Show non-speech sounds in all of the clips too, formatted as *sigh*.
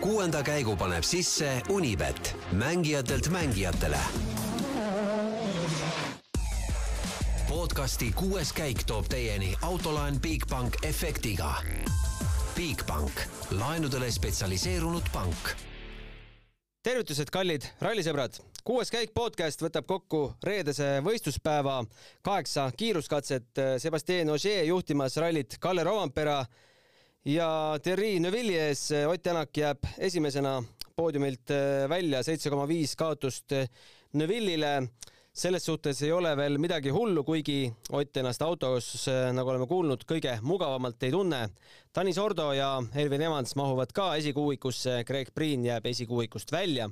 kuuenda käigu paneb sisse Unibet, mängijatelt mängijatele. podcasti kuues käik toob teieni autolaen Bigbank efektiga. Bigbank, laenudele spetsialiseerunud pank tervitused, kallid rallisõbrad! kuues käik podcast võtab kokku reedese võistluspäeva kaheksa kiiruskatset Sebastian Ogier juhtimas rallit Kalle Rovanpera ja Thierry Neuvilli ees Ott Tänak jääb esimesena poodiumilt välja, seitse koma viis kaotust Neuvillile selles suhtes ei ole veel midagi hullu, kuigi Ott ennast autos, nagu oleme kuulnud, kõige mugavamalt ei tunne. Tanis Ordo ja Elvin Evans mahuvad ka esikuuikusse, Greg Priin jääb esikuuikust välja.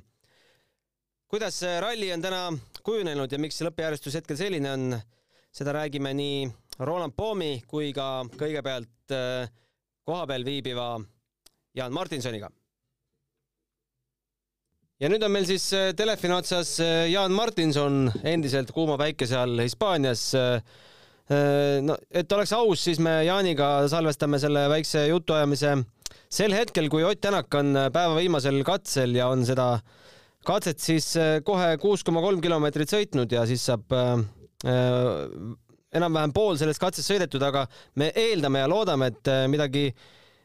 kuidas ralli on täna kujunenud ja miks lõppjärjestus hetkel selline on, seda räägime nii Roland Poomi kui ka kõigepealt äh, kohapeal viibiva Jaan Martinsoniga ja nüüd on meil siis äh, telefoni otsas äh, Jaan Martinson endiselt kuuma päikese all Hispaanias. Äh, no et oleks aus, siis me Jaaniga salvestame selle väikse jutuajamise sel hetkel, kui Ott Tänak on päeva viimasel katsel ja on seda katset siis kohe kuus koma kolm kilomeetrit sõitnud ja siis saab enam-vähem pool sellest katsest sõidetud, aga me eeldame ja loodame, et midagi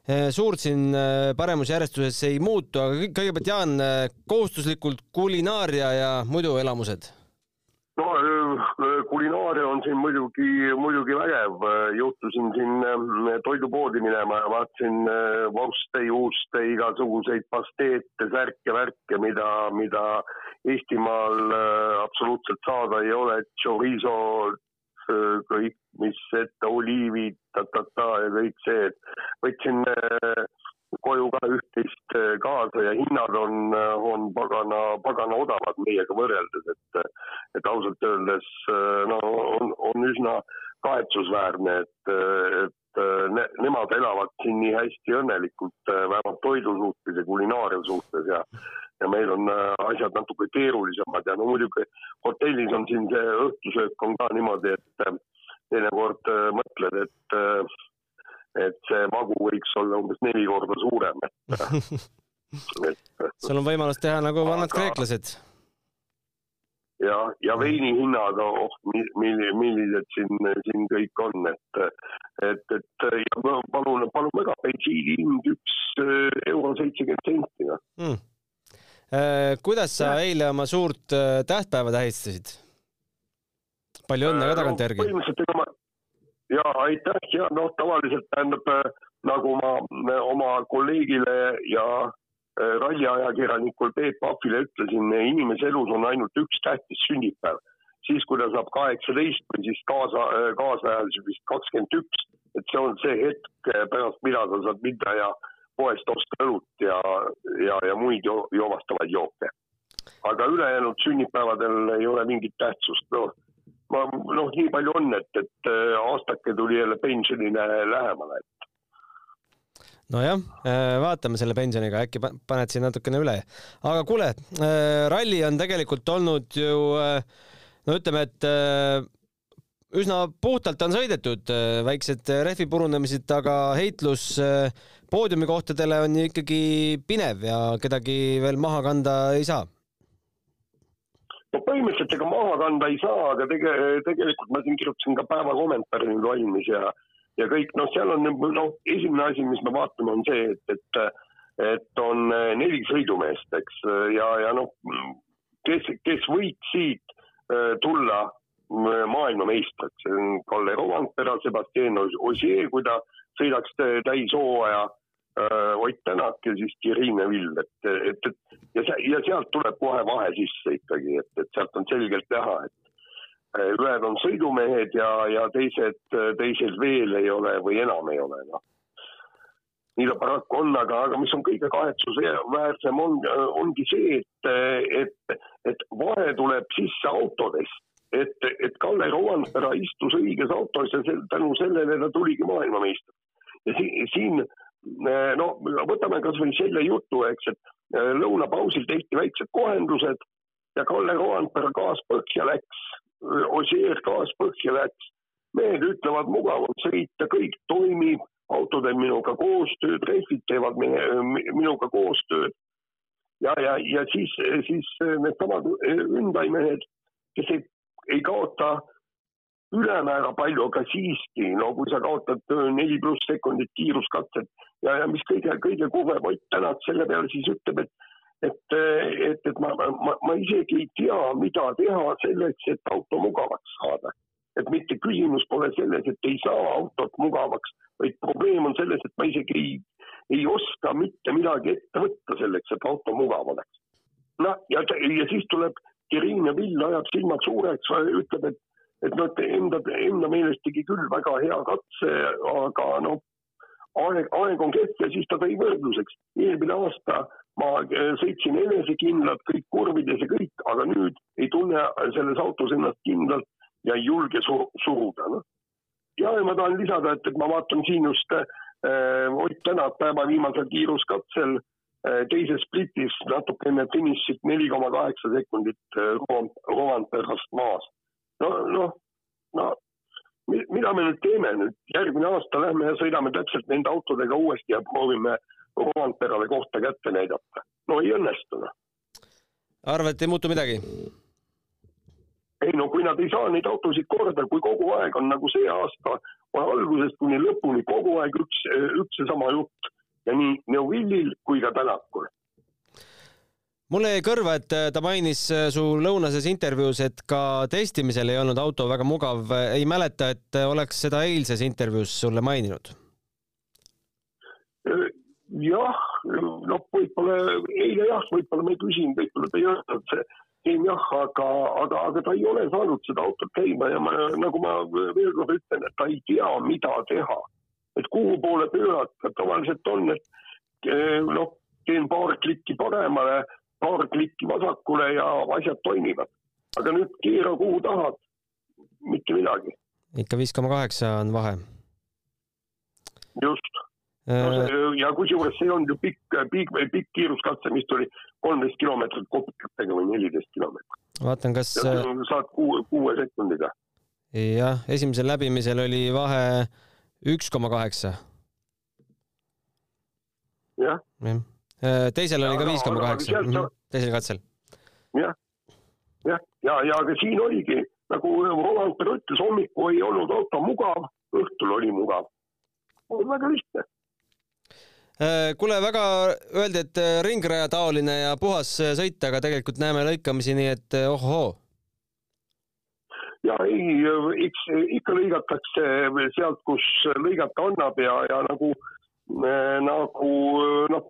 Eh, suurt siin eh, paremusjärjestuses ei muutu, aga kõigepealt Jaan, kohustuslikult kulinaaria ja muidu elamused? no kulinaaria on siin muidugi, muidugi vägev, juhtusin siin toidupoodi minema ja vaatasin vorste, juuste, igasuguseid pasteete, särke, värke, mida, mida Eestimaal absoluutselt saada ei ole, chorizo, kõik, mis ette, oliivid, ta-ta-ta ja kõik see, et võtsin äh, koju ka üht-teist äh, kaasa ja hinnad on, äh, on pagana, pagana odavad meiega võrreldes, et, et ausalt öeldes no on, on üsna kahetsusväärne, et, et ne, nemad elavad siin nii hästi õnnelikult, vähemalt toidu suhtes ja kulinaaria suhtes ja ja meil on asjad natuke keerulisemad ja no muidugi hotellis on siin see õhtusöök on ka niimoodi, et teinekord äh, mõtled, et, äh, et see vagu võiks olla umbes neli korda suurem, et, *laughs* et sul on võimalus teha nagu vanad aga, kreeklased. Ja, ja veini hinnad, oh, millised siin, siin kõik on, et, et, et ja palun, palun väga, bensiini hind üks äh, euro seitsekümmend senti mm.. kuidas sa ja. eile oma suurt tähtpäeva tähistasid? palju õnne ka äh, tagantjärgi põhimõtteliselt ega ma ja aitäh ja noh, tavaliselt tähendab äh, nagu ma äh, oma kolleegile ja ralliajakirjanikul Peep Pahvile ütlesin, inimese elus on ainult üks tähtis sünnipäev. siis, kui ta saab kaheksateist või siis kaasa, kaasajal vist kakskümmend üks, et see on see hetk, pärast mida sa saad minna ja poest osta õlut ja, ja, ja muid jo joovastavaid jooke. aga ülejäänud sünnipäevadel ei ole mingit tähtsust, noh ma noh, nii palju on, et, et äh, aastake tuli jälle pensionile lähemale, et nojah, äh, vaatame selle pensioniga, äkki paned siin natukene üle. aga kuule, äh, ralli on tegelikult olnud ju no ütleme, et üsna puhtalt on sõidetud, väiksed rehvi purunemised, aga heitlus poodiumikohtadele on ju ikkagi pinev ja kedagi veel maha kanda ei saa no põhimõtteliselt ega maha kanda ei saa, aga tege-, tegelikult ma siin kirjutasin ka päeva kommentaari valmis ja, ja kõik, noh, seal on noh, esimene asi, mis me vaatame, on see, et, et, et on neli sõidumeest, eks, ja, ja noh, kes, kes võiks siit äh, tulla äh, maailmameistriks, see on Kalle Rovanpera, Sebastian Ogier, kui ta sõidaks täishooaja Äh, Ott Tänak ja siis Kirine Vill, et, et, et ja, ja sealt tuleb kohe vahe sisse ikkagi, et, et sealt on selgelt näha, et ühed on sõidumehed ja, ja teised, teised veel ei ole või enam ei ole, noh. nii ta paraku on, aga, aga mis on kõige kahetsusväärsem, on, ongi see, et, et, et vahe tuleb sisse autodest et, et Kalle Rovanpera istus õiges autos ja sel, tänu sellele ta tuligi maailmameister. ja siin, siin no võtame kasvõi selle jutu, eks, et lõunapausil tehti väiksed kohendused ja Kalle Roandpere gaas põhja läks, Osier gaas põhja läks. mehed ütlevad, mugav on sõita, kõik toimib, autod teevad minuga koostööd, rehvid teevad minuga koostööd. ja, ja, ja siis, siis needsamad Hyundai mehed, kes ei, ei kaota ülemäära palju, aga siiski, no kui sa kaotad neli pluss sekundit kiiruskatset ja, ja mis kõige, kõige kurvem, Ott Tänak selle peale siis ütleb, et et, et, et ma, ma, ma isegi ei tea, mida teha selleks, et auto mugavaks saada et mitte küsimus pole selles, et ei saa autot mugavaks, vaid probleem on selles, et ma isegi ei, ei oska mitte midagi ette võtta selleks, et auto mugav oleks. noh, ja, ja siis tuleb Kirin ja Vill ajab silmad suureks, ütleb, et, et noh, enda, enda meelest tegi küll väga hea katse, aga noh, aeg, aeg on kehv ja siis ta tõi võrdluseks. eelmine aasta ma äh, sõitsin enesekindlalt kõik kurvides ja kõik, aga nüüd ei tunne selles autos ennast kindlalt ja ei julge sur suruda no.. ja, ja ma tahan lisada, et, et ma vaatan siin just äh, Ott Tänak päeva viimasel kiiruskatsel äh, teises splitis natuke enne finišit neli koma kaheksa sekundit äh, Rovanperast maas. no, noh, no mida me nüüd teeme nüüd, järgmine aasta lähme ja sõidame täpselt nende autodega uuesti ja proovime Rovanperale kohta kätte näidata. no ei õnnestu noh. arvad, et ei muutu midagi? ei no kui nad ei saa neid autosid korda, kui kogu aeg on nagu see aasta algusest kuni lõpuni kogu aeg üks, üks seesama jutt ja nii Neuvillil kui ka Tänakul mulle jäi kõrva, et ta mainis su lõunases intervjuus, et ka testimisel ei olnud auto väga mugav. ei mäleta, et oleks seda eilses intervjuus sulle maininud? Jah, noh, võib-olla eile jah, võib-olla ma ei küsinud, võib-olla ta ei öelnud, see ei jah, aga, aga, aga ta ei ole saanud seda autot käima ja ma, nagu ma veel kord ütlen, et ta ei tea, mida teha. et kuhu poole pöörata, tavaliselt on, et eh, noh, teen paar klikki paremale, paar klikki vasakule ja asjad toimivad. aga nüüd keera kuhu tahad, mitte midagi. ikka viis koma kaheksa on vahe. just no äh, ja kusjuures see on ju pikk, pikk, pikk kiiruskatse, mis tuli kolmteist kilomeetrit kopikatega või neliteist kilomeetrit. vaatan, kas. saad kuue, kuue sekundiga. jah, esimesel läbimisel oli vahe üks koma kaheksa. jah. Äh, teisel oli ka viis koma kaheksa, mhm, teisel katsel. jah, jah, ja, ja aga siin oligi nagu Roland ütles, hommikul ei olnud auto mugav, õhtul oli mugav. väga lihtne kuule, väga öeldi, et äh, ringraja taoline ja puhas äh, sõit, aga tegelikult näeme lõikamisi, nii et ohohoo. ja ei, eks ikka lõigatakse sealt, kus lõigata annab ja, ja nagu, nagu noh,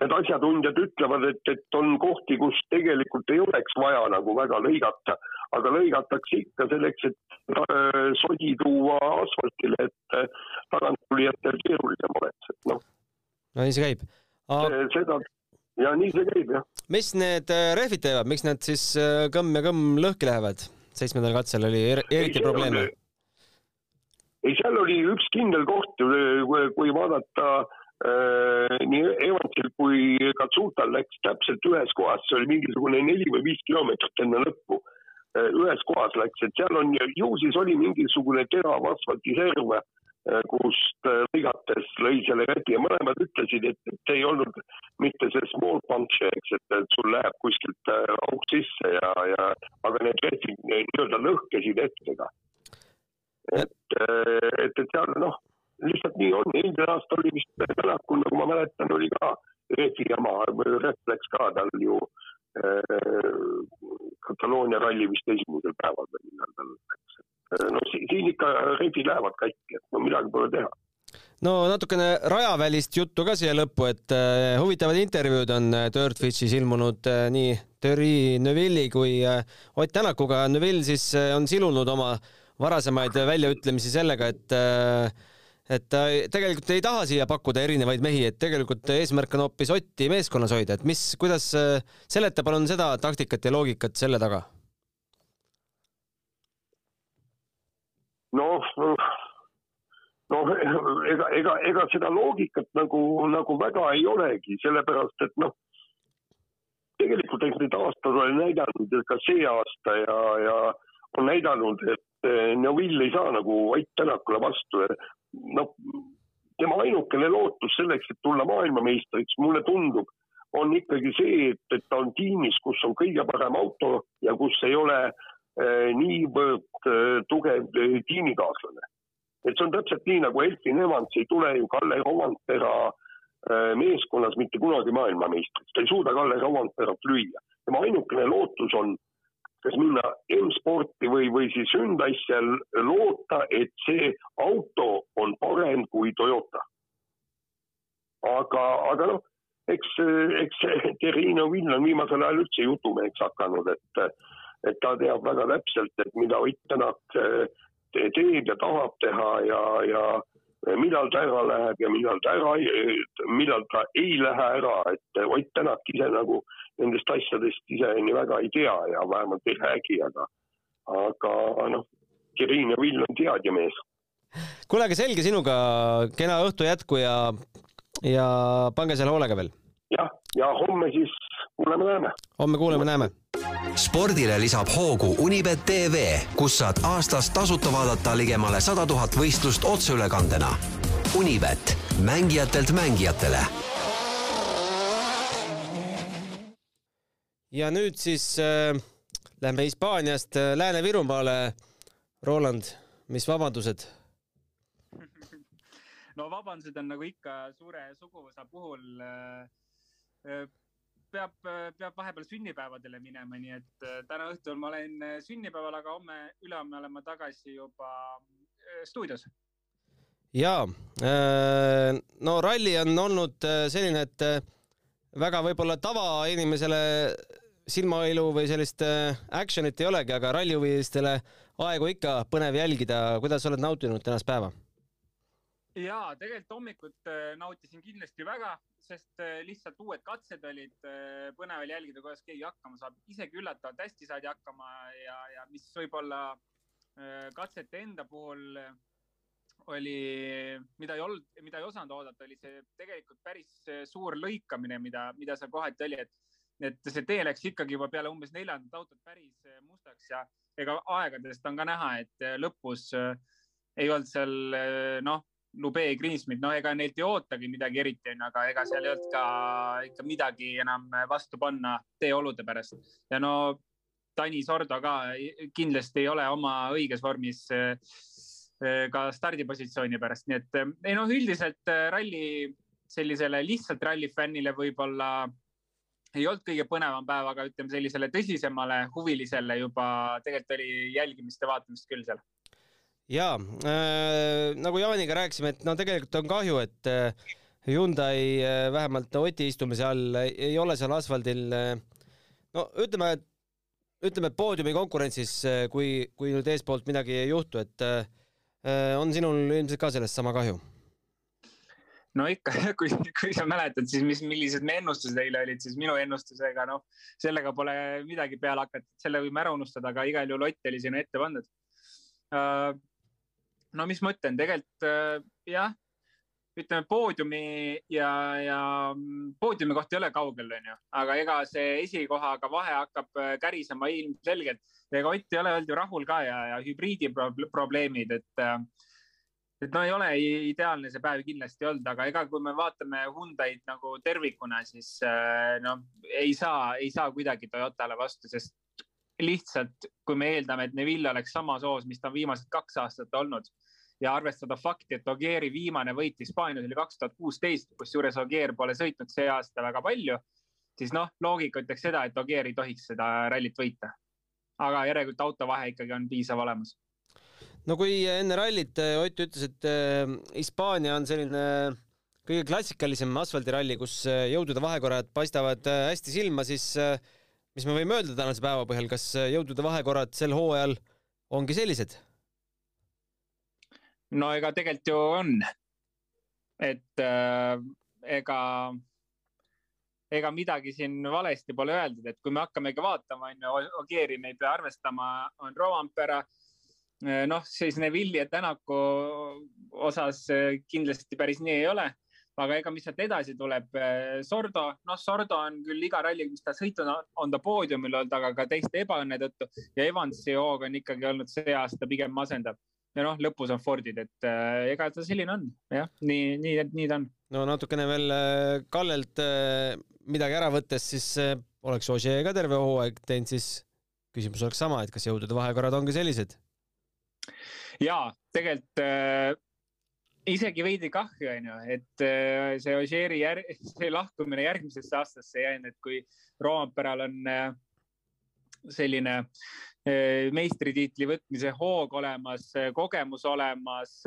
need asjatundjad ütlevad, et, et on kohti, kus tegelikult ei oleks vaja nagu väga lõigata, aga lõigatakse ikka selleks, et sodi tuua asfaltile, et taganttulijatel keerulisem oleks, et noh no nii see käib Aga.... seda ja nii see käib jah. mis need äh, rehvid teevad, miks nad siis äh, kõmm ja kõmm lõhki lähevad? seitsmendal katsel oli er eriti probleeme. ei, seal oli üks kindel koht, kui vaadata äh, nii Evansil kui Katsutal läks täpselt ühes kohas, see oli mingisugune neli või viis kilomeetrit enne lõppu äh,. ühes kohas läks, et seal on ju siis oli mingisugune terav asfaldiserv Äh, kust äh, lõigates lõi selle rehvi ja mõlemad ütlesid, et, et ei olnud mitte see small punch, eks, et, sul läheb kuskilt äh, auk sisse ja, ja aga need rehvid nii-öelda lõhkesid hetkega. et, et, et seal noh, lihtsalt nii on, eelmine aasta oli vist Tänakul, nagu ma mäletan, oli ka rehvi jama, rehv läks ka tal ju äh, Kataloonia ralli vist esimesel päeval või millal tal läks no siin ikka rehvid lähevad katki, et no midagi pole teha no natukene rajavälist juttu ka siia lõppu, et äh, huvitavad intervjuud on Dirtfishis ilmunud äh, nii Terri Neuvilli kui Ott Tänakuga. Neuvill siis on silunud oma varasemaid väljaütlemisi sellega, et et ta tegelikult ei taha siia pakkuda erinevaid mehi, et tegelikult eesmärk on hoopis Otti meeskonnas hoida, et mis, kuidas äh, seleta palun seda taktikat ja loogikat selle taga. Noh, noh ega, ega, ega seda loogikat nagu, nagu väga ei olegi, sellepärast et noh, tegelikult eks need aastad olen näidanud ka see aasta ja, ja on näidanud, et eh, Neuvill ei saa nagu Ott Tänakule vastu. noh, tema ainukene lootus selleks, et tulla maailmameistriks, mulle tundub, on ikkagi see, et, et ta on tiimis, kus on kõige parem auto ja kus ei ole äh, niivõrd äh, tugev äh, tiimikaaslane. et see on täpselt nii, nagu Elfin Evans ei tule ju Kalle Rovanpera äh, meeskonnas mitte kunagi maailmameistriks, ta ei suuda Kalle Rovanperat lüüa. tema ainukene lootus on kas minna M-sporti või, või siis Hyundai'sse loota, et see auto on parem kui Toyota. aga, aga noh, eks, eks Terrino Vill on viimasel ajal üldse jutumeheks hakanud, et, et ta teab väga täpselt, et mida Ott Tänak eh, teeb ja tahab teha ja, ja millal ta ära läheb ja millal ta ära, millal ta ei lähe ära, et Ott Tänak ise nagu nendest asjadest ise nii väga ei tea ja vähemalt ei räägi, aga, aga noh, Kiriin ja Vill on teadja mees. kuule, aga selge sinuga, kena õhtu jätku ja, ja pange seal hoolega veel. jah, ja homme siis kuuleme-näeme. homme kuuleme-näeme spordile lisab hoogu Unibet tv, kus saad aastas tasuta vaadata ligemale sada tuhat võistlust otseülekandena. Unibet, mängijatelt mängijatele ja nüüd siis äh, lähme Hispaaniast äh, Lääne-Virumaale. Roland, mis vabandused? *laughs* no vabandused on nagu ikka suure suguvõsa puhul äh, äh,. Peab, peab vahepeal sünnipäevadele minema, nii et äh, täna õhtul ma olen äh, sünnipäeval, aga homme-ülehomme olen ma tagasi juba stuudios ja no ralli on olnud selline, et väga võib-olla tavainimesele silmailu või sellist äh, action'it ei olegi, aga rallihuvilistele aegu ikka põnev jälgida. kuidas oled nautinud tänast päeva? ja tegelikult hommikut äh, nautisin kindlasti väga, sest äh, lihtsalt uued katsed olid põnev oli jälgida, kuidas keegi hakkama saab. isegi üllatavalt hästi saadi hakkama ja, ja mis võib-olla katsete enda puhul oli, mida ei olnud, mida ei osanud oodata, oli see tegelikult päris suur lõikamine, mida, mida seal kohati oli, et et see tee läks ikkagi juba peale umbes neljandat autot päris mustaks ja ega aegadest on ka näha, et lõpus ei olnud seal noh, Lube Greensmit, no ega neilt ei ootagi midagi eriti, onju, aga ega seal ei olnud ka ikka midagi enam vastu panna teeolude pärast ja no Tani Sordo ka kindlasti ei ole oma õiges vormis ka stardipositsiooni pärast, nii et ei noh, üldiselt ralli sellisele lihtsalt rallifännile võib-olla ei olnud kõige põnevam päev, aga ütleme sellisele tõsisemale huvilisele juba tegelikult oli jälgimist ja vaatamist küll seal. Ja äh, nagu Jaaniga rääkisime, et no tegelikult on kahju, et äh, Hyundai äh, vähemalt Oti istumise all ei ole seal asfaldil äh, no ütleme, ütleme poodiumi konkurentsis, äh, kui, kui nüüd eespoolt midagi ei juhtu, et äh, äh, on sinul ilmselt ka sellest sama kahju no ikka, *laughs* kui, kui sa mäletad, siis mis, millised meie ennustused eile olid, siis minu ennustusega, noh, sellega pole midagi peale hakata, selle võime ära unustada, aga igal juhul Ott oli sinna ette pandud. Äh, no mis ma ütlen, tegelikult äh, jah, ütleme poodiumi ja, ja poodiumi koht ei ole kaugel, onju, aga ega see esikohaga vahe hakkab äh, kärisema ilmselgelt. ega Ott ei ole olnud ju rahul ka ja, ja hübriidi probleemid, et äh, et no ei ole ideaalne see päev kindlasti olnud, aga ega kui me vaatame Hyundai'd nagu tervikuna, siis äh, no ei saa, ei saa kuidagi Toyotale vastu, sest lihtsalt kui me eeldame, et Neville oleks samas hoos, mis ta on viimased kaks aastat olnud ja arvestada fakti, et Ogieri viimane võit Hispaanias oli kaks tuhat kuusteist, kusjuures Ogier pole sõitnud see aasta väga palju, siis noh, loogika ütleks seda, et Ogier ei tohiks seda rallit võita. aga järelikult autovahe ikkagi on piisav olemas no kui enne rallit äh, Ott ütles, et äh, Hispaania on selline kõige klassikalisem asfaldiralli, kus äh, jõudude vahekorrad paistavad hästi silma, siis mis me võime öelda tänase päeva põhjal, kas jõudude vahekorrad sel hooajal ongi sellised? no ega tegelikult ju on. et äh, ega, ega midagi siin valesti pole öeldud, et kui me hakkamegi vaatama, on ju, Ogieri me ei pea arvestama, on Rovampera Eh, noh, siis Neville'i ja Tänaku osas eh, kindlasti päris nii ei ole, aga ega mis sealt edasi tuleb, eh, Sordo, noh, Sordo on küll iga ralli, mis ta sõitnud on, on ta poodiumil olnud, aga ka teiste ebaõnne tõttu ja Evansi hoog on ikkagi olnud see aasta pigem masendav. ja noh, lõpus on Fordid, et äh, ega ta selline on, jah, nii, nii, nii ta on. no natukene veel äh, Kallelt äh, midagi ära võttes, siis äh, oleks Ožee ka terve hooaeg teinud, siis küsimus oleks sama, et kas jõudude vahekorrad ongi sellised? ja tegelikult äh, isegi veidi kahju on ju, et äh, see Ožeeri jär-, see lahkumine järgmisesse aastasse jäänud, et kui Roomperal on äh, selline äh, meistritiitli võtmise hoog olemas, kogemus olemas,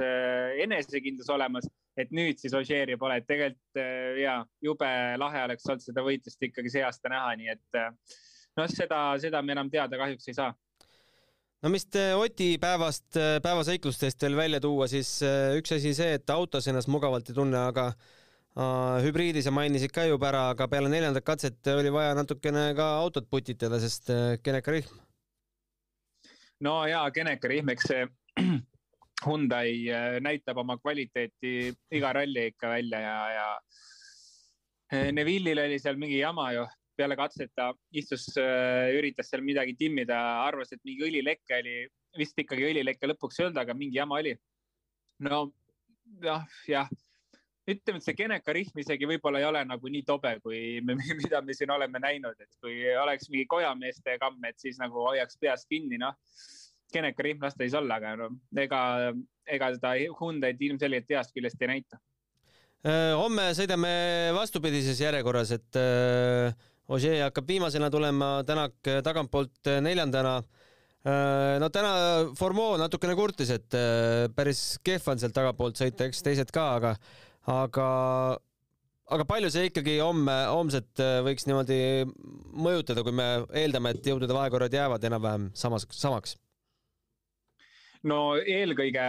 enesekindlus olemas, et nüüd siis Ožeeri pole, et tegelikult ja jube lahe oleks olnud seda võitlust ikkagi see aasta näha, nii et noh, seda, seda me enam teada kahjuks ei saa no mis Oti päevast, päevaseiklustest veel välja tuua, siis üks asi see, et autos ennast mugavalt ei tunne, aga uh, hübriidi sa mainisid ka juba ära, aga peale neljandat katset oli vaja natukene ka autot putitada, sest keneka rihm. no ja keneka rihm, eks see *clears throat* Hyundai näitab oma kvaliteeti iga ralli ikka välja ja, ja Neville'il oli seal mingi jama ju, peale katset ta istus, äh, üritas seal midagi timmida, arvas, et mingi õlileke oli, vist ikkagi õlileke lõpuks ei olnud, aga mingi jama oli. no jah, jah, ütleme, et see Geneka rihm isegi võib-olla ei ole nagu nii tobe, kui me, *laughs* mida me siin oleme näinud, et kui oleks mingi kojameeste kamm, et siis nagu hoiaks peast kinni, noh. Geneka rihm las ta siis olla, aga no ega, ega seda Hyundai'd ilmselgelt heast küljest ei näita äh, homme sõidame vastupidises järjekorras, et äh, Ožee hakkab viimasena tulema, Tänak tagantpoolt neljandana. Äh, no täna Formeau natukene kurtis, et päris kehv on sealt tagantpoolt sõita, eks teised ka, aga, aga, aga palju see ikkagi homme, homset võiks niimoodi mõjutada, kui me eeldame, et jõudude vahekorrad jäävad enam-vähem samas, samaks? no eelkõige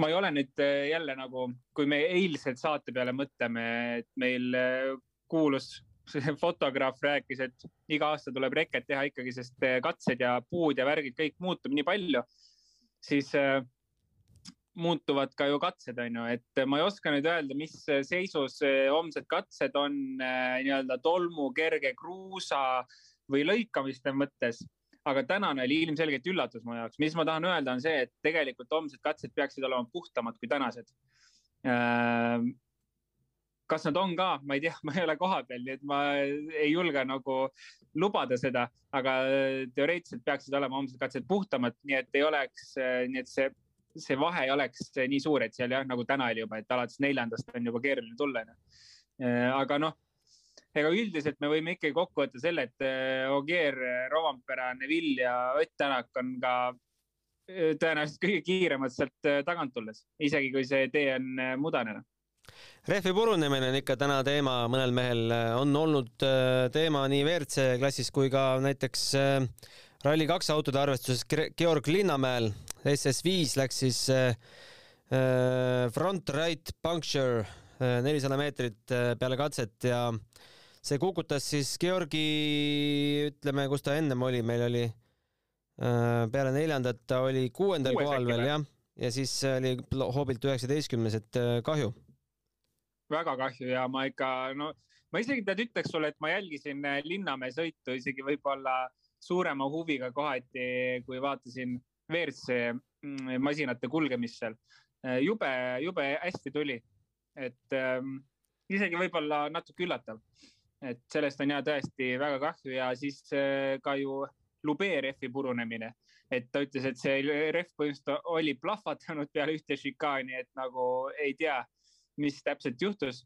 ma ei ole nüüd jälle nagu, kui me eilset saate peale mõtleme, et meil kuulus see *laughs* fotograaf rääkis, et iga aasta tuleb reket teha ikkagi, sest eh, katsed ja puud ja värgid, kõik muutub nii palju. siis äh, muutuvad ka ju katsed, on ju, et ma ei oska nüüd öelda, mis seisus homsed katsed on äh, nii-öelda tolmu, kerge kruusa või lõikamiste mõttes. Aga tänane oli ilmselgelt üllatus mu jaoks, mis ma tahan öelda, on see, et tegelikult homsed katsed peaksid olema puhtamad kui tänased kas nad on ka, ma ei tea, *laughs* ma ei ole kohapeal, nii et ma ei julge nagu lubada seda, aga teoreetiliselt peaksid olema homsed katsed puhtamad, nii et ei oleks, nii et see, see vahe ei oleks nii suur, et seal jah, nagu täna oli juba, et alates neljandast on juba keeruline tulla. aga noh, ega üldiselt me võime ikkagi kokku võtta selle, et Ogier, Rovampere, Neville ja Ott Tänak on ka tõenäoliselt kõige kiiremad sealt tagant tulles, isegi kui see tee on mudane rehvi purunemine on ikka täna teema, mõnel mehel äh, on olnud äh, teema nii WRC klassis kui ka näiteks äh, Rally2 autode arvestuses. Georg Linnamäel. SS5 läks siis front right puncture nelisada meetrit peale katset ja see kukutas siis Georgi, ütleme, kus ta ennem oli, meil oli peale neljandat ta oli kuuendal kohal veel jah, ja siis oli hoobilt üheksateistkümnes, et kahju väga kahju ja ma ikka, no ma isegi tead, ütleks sulle, et ma jälgisin äh, Linnamäe sõitu isegi võib-olla suurema huviga kohati, kui vaatasin WRC mm, masinate kulgemist seal. Äh, jube, jube hästi tuli, et ähm, isegi võib-olla natuke üllatav, et sellest on ja tõesti väga kahju ja siis äh, ka ju Lube rehvi purunemine, et ta ütles, et see rehv põhimõtteliselt oli plahvatanud peale ühte šikaani, et nagu ei tea mis täpselt juhtus.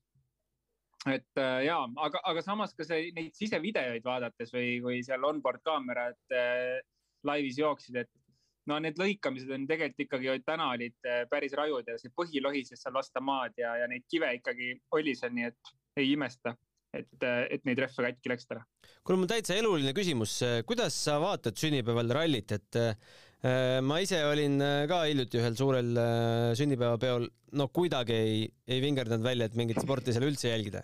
et äh, ja, aga, aga samas ka see, neid sisevideoid vaadates või, või seal onboard kaamerad äh, laivis jooksid, et no need lõikamised on tegelikult ikkagi täna olid äh, päris rajud ja see põhi lohises seal vastu maad ja, ja neid kive ikkagi oli seal, nii et ei imesta et, et neid rehve katki läks täna. kuule, mul täitsa eluline küsimus, kuidas sa vaatad sünnipäeval rallit, et Äh, ma ise olin äh, ka hiljuti ühel suurel äh, sünnipäevapeol, no kuidagi ei, ei vingerdanud välja, et mingit sporti seal üldse jälgida.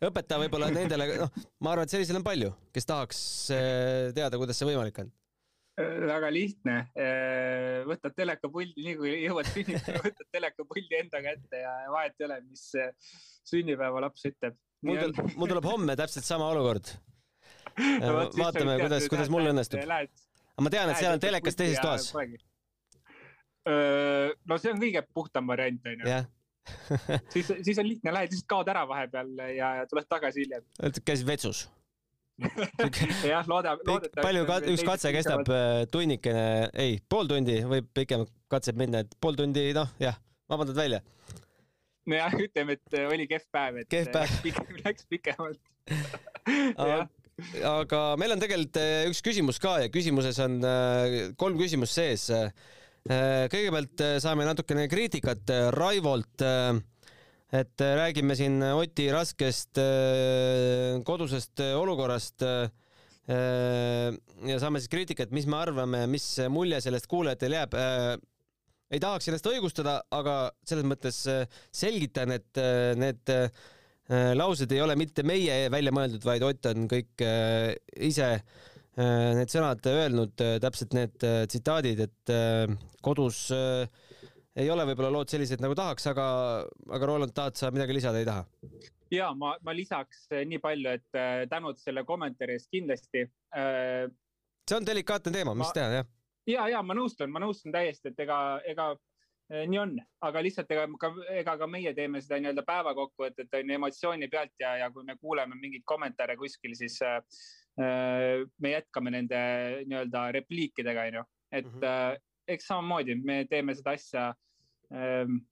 õpeta võib-olla nendele, noh, ma arvan, et selliseid on palju, kes tahaks teada, kuidas see võimalik on väga lihtne, võtad telekapuldi, nii kui jõuad sünnipäeva, *laughs* võtad telekapuldi enda kätte ja vahet ei ole, mis sünnipäevalaps ütleb. mul tuleb, mul tuleb homme täpselt sama olukord. *laughs* vaatame, kuidas, kuidas mul õnnestub. Lähed aga ma tean, et seal on telekas teises toas. no see on kõige puhtam variant, onju. jah *laughs* siis, siis on lihtne, lähed lihtsalt kaod ära vahepeal ja, ja tuled tagasi hiljem. käisid vetsus *laughs* jah, looda, loodetavasti. palju ka, üks katse kestab äh, tunnikene, ei, pool tundi võib pikem katse minna, et pool tundi, noh, jah, vabandad välja. nojah, ütleme, et oli kehv päev, et kehv päev. läks *laughs* pikem, läks pikemalt aga meil on tegelikult üks küsimus ka ja küsimuses on kolm küsimust sees. kõigepealt saame natukene kriitikat Raivolt et räägime siin Oti raskest kodusest olukorrast ja saame siis kriitikat, mis me arvame, mis mulje sellest kuulajatele jääb. ei tahaks ennast õigustada, aga selles mõttes selgitan, et need laused ei ole mitte meie välja mõeldud, vaid Ott on kõik ise need sõnad öelnud, täpselt need tsitaadid, et kodus äh, ei ole võib-olla lood sellised, nagu tahaks, aga, aga Roland, tahad sa midagi lisada, ei taha? ja ma, ma lisaks nii palju, et äh, tänud selle kommentaari eest kindlasti äh,. see on delikaatne teema, mis ma... teha, jah. ja, ja ma nõustun, ma nõustun täiesti, et ega, ega äh, nii on, aga lihtsalt ega ka, ega ka meie teeme seda nii-öelda päevakokkuvõtet on ju emotsiooni pealt ja, ja kui me kuuleme mingeid kommentaare kuskil, siis äh, me jätkame nende nii-öelda repliikidega, on ju, et mm -hmm. eks samamoodi me teeme seda asja ähm,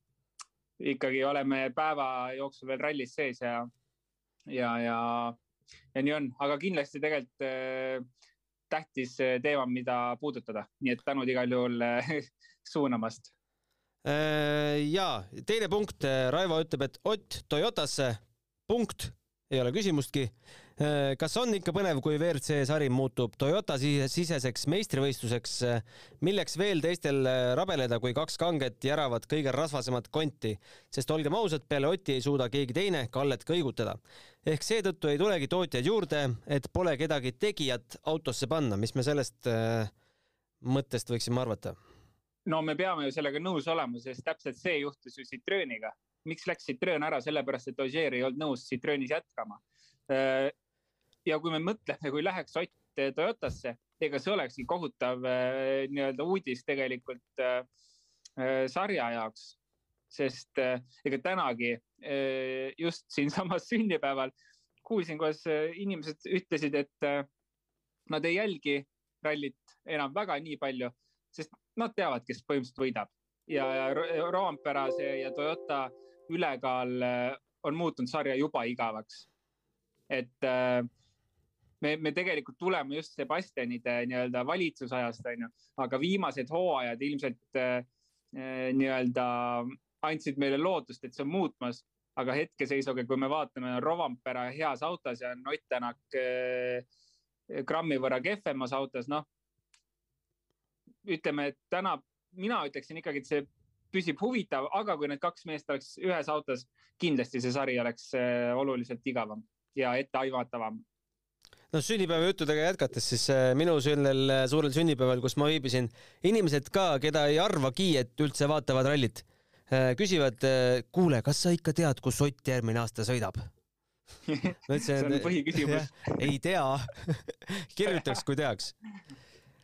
ikkagi oleme päeva jooksul veel rallis sees ja, ja, ja, ja nii on, aga kindlasti tegelikult äh, tähtis teema, mida puudutada, nii et tänud igal juhul äh, *laughs* suunamast. Äh, ja teine punkt, Raivo ütleb, et Ott Toyotasse, punkt, ei ole küsimustki. Äh, kas on ikka põnev, kui WRC sari muutub Toyota siseseks meistrivõistluseks, milleks veel teistel äh, rabeleda, kui kaks kanget järavad kõige rasvasemat konti, sest olgem ausad, peale Oti ei suuda keegi teine Kallet kõigutada. ehk seetõttu ei tulegi tootjaid juurde, et pole kedagi tegijat autosse panna, mis me sellest äh, mõttest võiksime arvata? No me peame ju sellega nõus olema, sest täpselt see juhtus ju Citrooniga. miks läks Citroen ära, sellepärast et Ogier ei olnud nõus Citroenis jätkama äh, ja kui me mõtleme, kui läheks Ott Toyotasse, ega see olekski kohutav äh, nii-öelda uudis tegelikult äh, sarja jaoks. sest ega tänagi just siinsamas *laughs* sünnipäeval kuulsin, kuidas inimesed ütlesid, et nad ei jälgi rallit enam väga nii palju, sest nad teavad, kes põhimõtteliselt võidab ja, ja Roompera see ja Toyota ülekaal on muutunud sarja juba igavaks. et äh, me, me tegelikult tuleme just Sebastianide nii-öelda valitsusajast, onju, aga viimased hooajad ilmselt äh, nii-öelda andsid meile lootust, et see on muutmas. aga hetkeseisuga, kui me vaatame Rovampere heas autos ja Ott Tänak äh, grammi võrra kehvemas autos, noh. Ütleme, et täna mina ütleksin ikkagi, et see püsib huvitav, aga kui need kaks meest oleks ühes autos, kindlasti see sari oleks äh, oluliselt igavam ja etteaimatavam no sünnipäeva juttudega jätkates, siis äh, minu sellel äh, suurel sünnipäeval, kus ma viibisin, inimesed ka, keda ei arvagi, et üldse vaatavad rallit, küsivad, kuule, kas sa ikka tead, kus Ott järgmine aasta sõidab? *laughs* Ütlesin, see on põhiküsimus. ei tea *laughs* kirjutaks, kui teaks.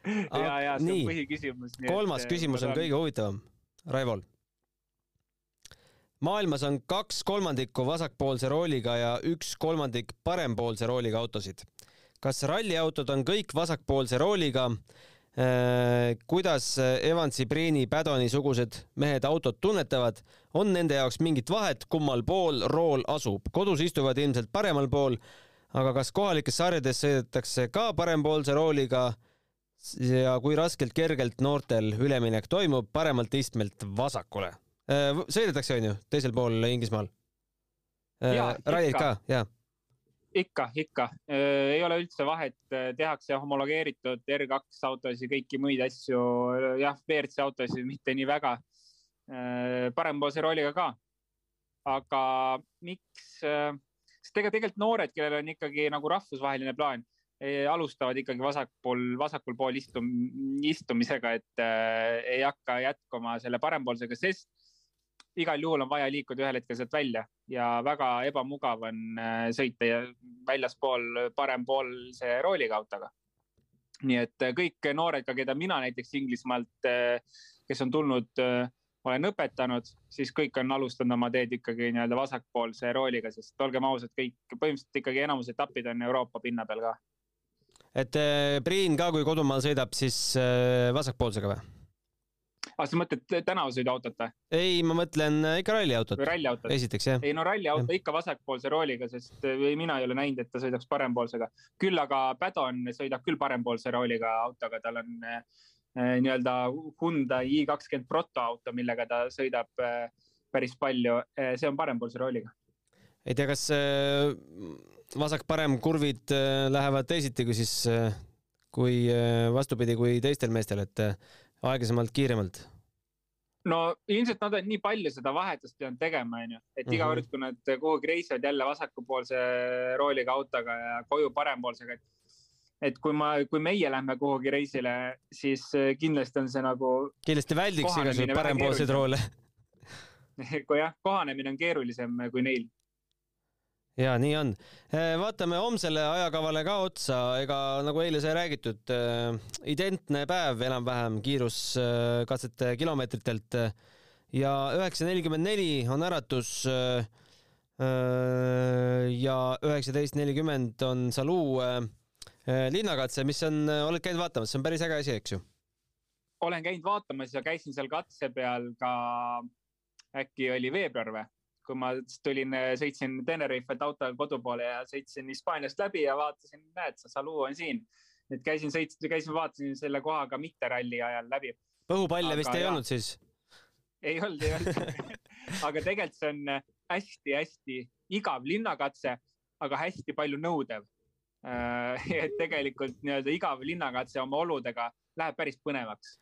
Ja, ja see on nii, põhiküsimus. kolmas küsimus on kõige huvitavam, Raivol maailmas on kaks kolmandikku vasakpoolse rooliga ja üks kolmandik parempoolse rooliga autosid kas ralliautod on kõik vasakpoolse rooliga? Äh, kuidas Evansi, Priini, Padoni sugused mehed autot tunnetavad, on nende jaoks mingit vahet, kummal pool rool asub? kodus istuvad ilmselt paremal pool, aga kas kohalikes sarjades sõidetakse ka parempoolse rooliga? Ja kui raskelt kergelt noortel üleminek toimub paremalt istmelt vasakule? Äh, sõidetakse, onju, teisel pool Inglismaal? Äh, rallit ka, jaa ikka, ikka, ei ole üldse vahet, tehakse homologeeritud R2 autosid, kõiki muid asju, jah, WRC autosid mitte nii väga. parempoolse rooliga ka. aga miks, sest ega tegelikult noored, kellel on ikkagi nagu rahvusvaheline plaan, alustavad ikkagi vasakpool, vasakul pool istum, istumisega, et äh, ei hakka jätkama selle parempoolsega, sest igal juhul on vaja liikuda ühel hetkel sealt välja ja väga ebamugav on äh, sõita väljaspool parempoolse rooliga autoga. nii et äh, kõik noored ka, keda mina näiteks Inglismaalt, äh, kes on tulnud, äh, olen õpetanud, siis kõik on alustanud oma teed ikkagi nii-öelda vasakpoolse rooliga, sest olgem ausad, kõik põhimõtteliselt ikkagi enamus etapid on Euroopa pinna peal ka. Et Priin ka, kui kodumaal sõidab, siis vasakpoolsega või? ah, sa mõtled tänavasõiduautot või? ei, ma mõtlen äh, ikka ralliautot. ralliautot. esiteks jah. ei no ralliauto ja. ikka vasakpoolse rooliga, sest äh, mina ei ole näinud, et ta sõidaks parempoolsega. küll aga Padon sõidab küll parempoolse rooliga autoga, tal on äh, nii-öelda Hyundai i20 proto auto, millega ta sõidab äh, päris palju äh,. see on parempoolse rooliga. Ei tea, kas äh, vasak-parem kurvid äh, lähevad teisiti kui siis äh, kui vastupidi kui teistel meestel, et aeglasemalt, kiiremalt? no ilmselt nad on nii palju seda vahetust pidanud tegema, onju, et iga kord, kui nad kuhugi reisivad jälle vasakupoolse rooliga autoga ja koju parempoolsega, et et kui ma, kui meie lähme kuhugi reisile, siis kindlasti on see nagu. kindlasti väldiks igasuguseid parempoolseid roole *laughs* kui jah, kohanemine on keerulisem kui neil ja nii on. Äh, vaatame homsele ajakavale ka otsa, ega nagu eile sai räägitud, äh, identne päev enam-vähem kiiruskatsete kilomeetritelt ja üheksa nelikümmend neli on äratus. Äh, ja üheksateist nelikümmend on Saluu linnakatse, mis on, oled käinud vaatamas, see on päris äge asi, eks ju? olen käinud vaatamas ja käisin seal katse peal ka, äkki oli veebruar või? Kui ma tulin, sõitsin Tenerifelt autoga kodu poole ja sõitsin Hispaaniast läbi ja vaatasin, näed, Saluu on siin. et käisin, sõitsin, käisin, vaatasin selle koha ka mitte ralli ajal läbi. põhupalle vist ei jah, olnud siis? ei olnud, ei olnud *laughs* aga tegelikult see on hästi-hästi igav linnakatse, aga hästi palju nõudev äh, *laughs* et tegelikult nii-öelda igav linnakatse oma oludega läheb päris põnevaks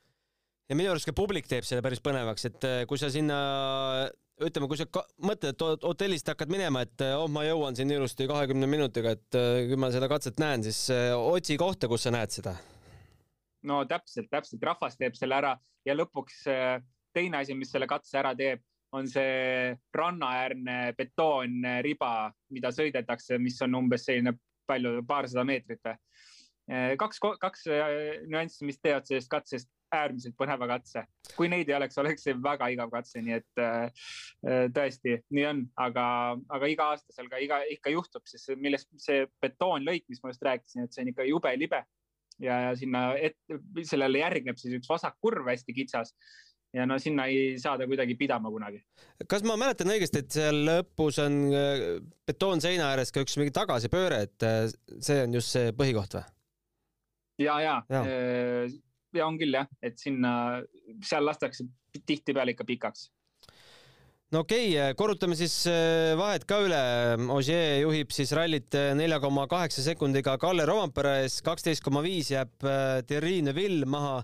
ja minu arust ka publik teeb selle päris põnevaks, et äh, kui sa sinna ütleme, kui sa mõtled, et hotellist hakkad minema, et oh, ma jõuan siin ilusti kahekümne minutiga, et äh, kui ma seda katset näen, siis äh, otsi kohta, kus sa näed seda. no täpselt, täpselt, rahvas teeb selle ära ja lõpuks teine asi, mis selle katse ära teeb, on see rannaäärne betoonriba, mida sõidetakse, mis on umbes selline palju, paarsada meetrit või. kaks, kaks nüanssi, mis teevad sellest katsest äärmiselt põneva katse. kui neid ei oleks, oleks see väga igav katse, nii et äh, äh, tõesti nii on, aga, aga iga aasta seal ka iga, ikka juhtub, sest millest see betoonlõik, mis ma just rääkisin, et see on ikka jube libe ja, ja sinna et, sellele järgneb siis üks vasak kurv hästi kitsas ja no sinna ei saada kuidagi pidama kunagi. kas ma mäletan õigesti, et seal lõpus on äh, betoonseina ääres ka üks mingi tagasipööre, et äh, see on just see põhikoht või? ja, ja, ja ja on küll jah, et sinna, seal lastakse tihtipeale ikka pikaks no okei okay,, korrutame siis äh, vahed ka üle. Ogier juhib siis rallit äh, nelja koma kaheksa sekundiga Kalle Rovampere ees, kaksteist koma viis jääb äh, Thierry Neuville maha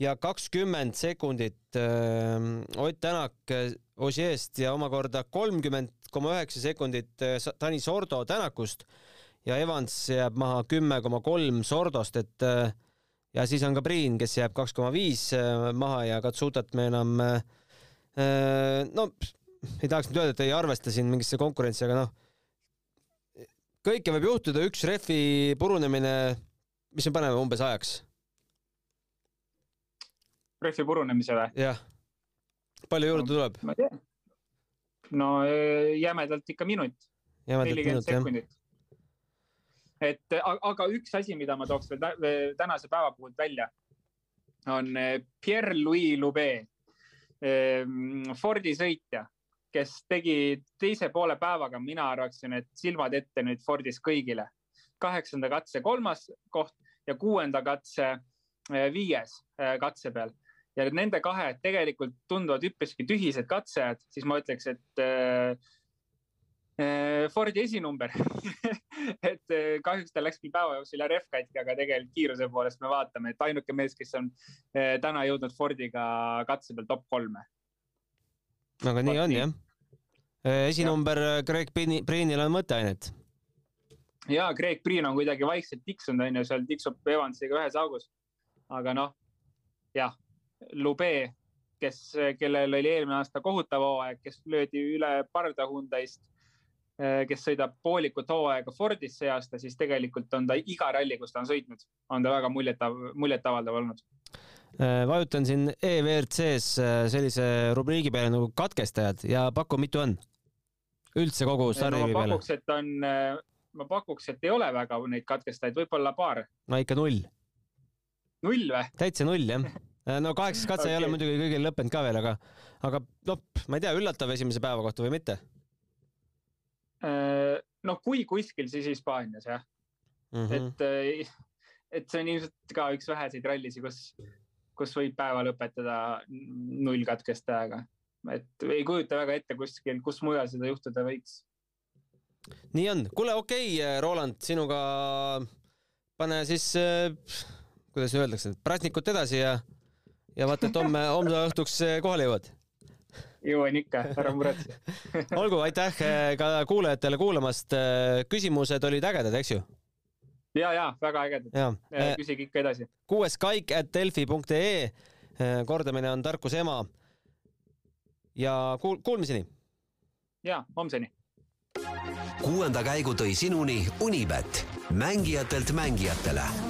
ja kakskümmend sekundit Ott Tänak Ogier'st ja omakorda kolmkümmend koma üheksa sekundit Tanis Sordo Tänakust ja Evans jääb maha kümme koma kolm Sordost, et ja siis on ka Priin, kes jääb kaks koma viis äh, maha ja Katsutat me enam äh, äh, no ei tahaks nüüd öelda, et ei arvesta siin mingisse konkurentsi, aga noh, kõike võib juhtuda, üks rehvi purunemine, mis me paneme umbes ajaks? rehvi purunemise või? jah. palju juurde no, tuleb? ma ei tea. no jämedalt ikka minut. nelikümmend sekundit et aga üks asi, mida ma tooks veel tänase päeva puhul välja, on eh, Pierre-Louis Loubet, ehm, Fordi sõitja, kes tegi teise poole päevaga, mina arvaksin, et silmad ette nüüd Fordis kõigile. kaheksanda katse kolmas koht ja kuuenda katse eh, viies katse peal ja nende kahe tegelikult tunduvad üpriski tühised katsejad, siis ma ütleks, et Äh, Fordi esinumber *laughs* et äh, kahjuks tal läks küll päeva jooksul ref katki, aga tegelikult kiiruse poolest me vaatame, et ainuke mees, kes on äh, täna jõudnud Fordiga katse peal top kolme. aga nii on jah. esinumber Greg Priinil on mõtteainet. ja Greg Priin on kuidagi vaikselt tiksunud, onju, seal tiksub Evansiga ühes augus. aga noh, jah, Lube, kes, kellel oli eelmine aasta kohutav hooaeg, kes löödi üle parda Hyundai'st kes sõidab poolikut hooaega Fordis see aasta, siis tegelikult on ta iga ralli, kus ta on sõitnud, on ta väga muljet, muljetavaldav olnud. vajutan siin EVRC-s sellise rubriigi peale nagu katkestajad ja paku, mitu on? üldse kogu stardivi peale? ma pakuks, et on, ma pakuks, et ei ole väga neid katkestajaid, võib-olla paar. no ikka null. null või? täitsa null jah no kaheksas katse okay. ei ole *laughs* muidugi kõigil lõppenud ka veel, aga, aga noh, ma ei tea, üllatav esimese päeva kohta või mitte? Äh, noh, kui kuskil, siis Hispaanias jah mm. -hmm. et, äh, et see on ilmselt ka üks väheseid rallisid, kus, kus võib päeva lõpetada null katkestajaga. et ei kujuta väga ette kuskil, kus mujal seda juhtuda võiks. nii on, kuule, okei okay,, Roland, sinuga pane siis äh, kuidas öeldakse, prassnikut edasi ja, ja vaata, et homme, homme õhtuks kohale jõuad jõuan ikka, ära muretse *laughs* olgu, aitäh eh, ka kuulajatele kuulamast. Eh, küsimused olid ägedad, eks ju? ja, ja väga ägedad. Eh, küsige ikka edasi. kuues kaik at delfi.ee. kordamine on tarkuse ema. ja kuul-, kuulmiseni. ja, homseni. kuuenda käigu tõi sinuni Unibet, mängijatelt mängijatele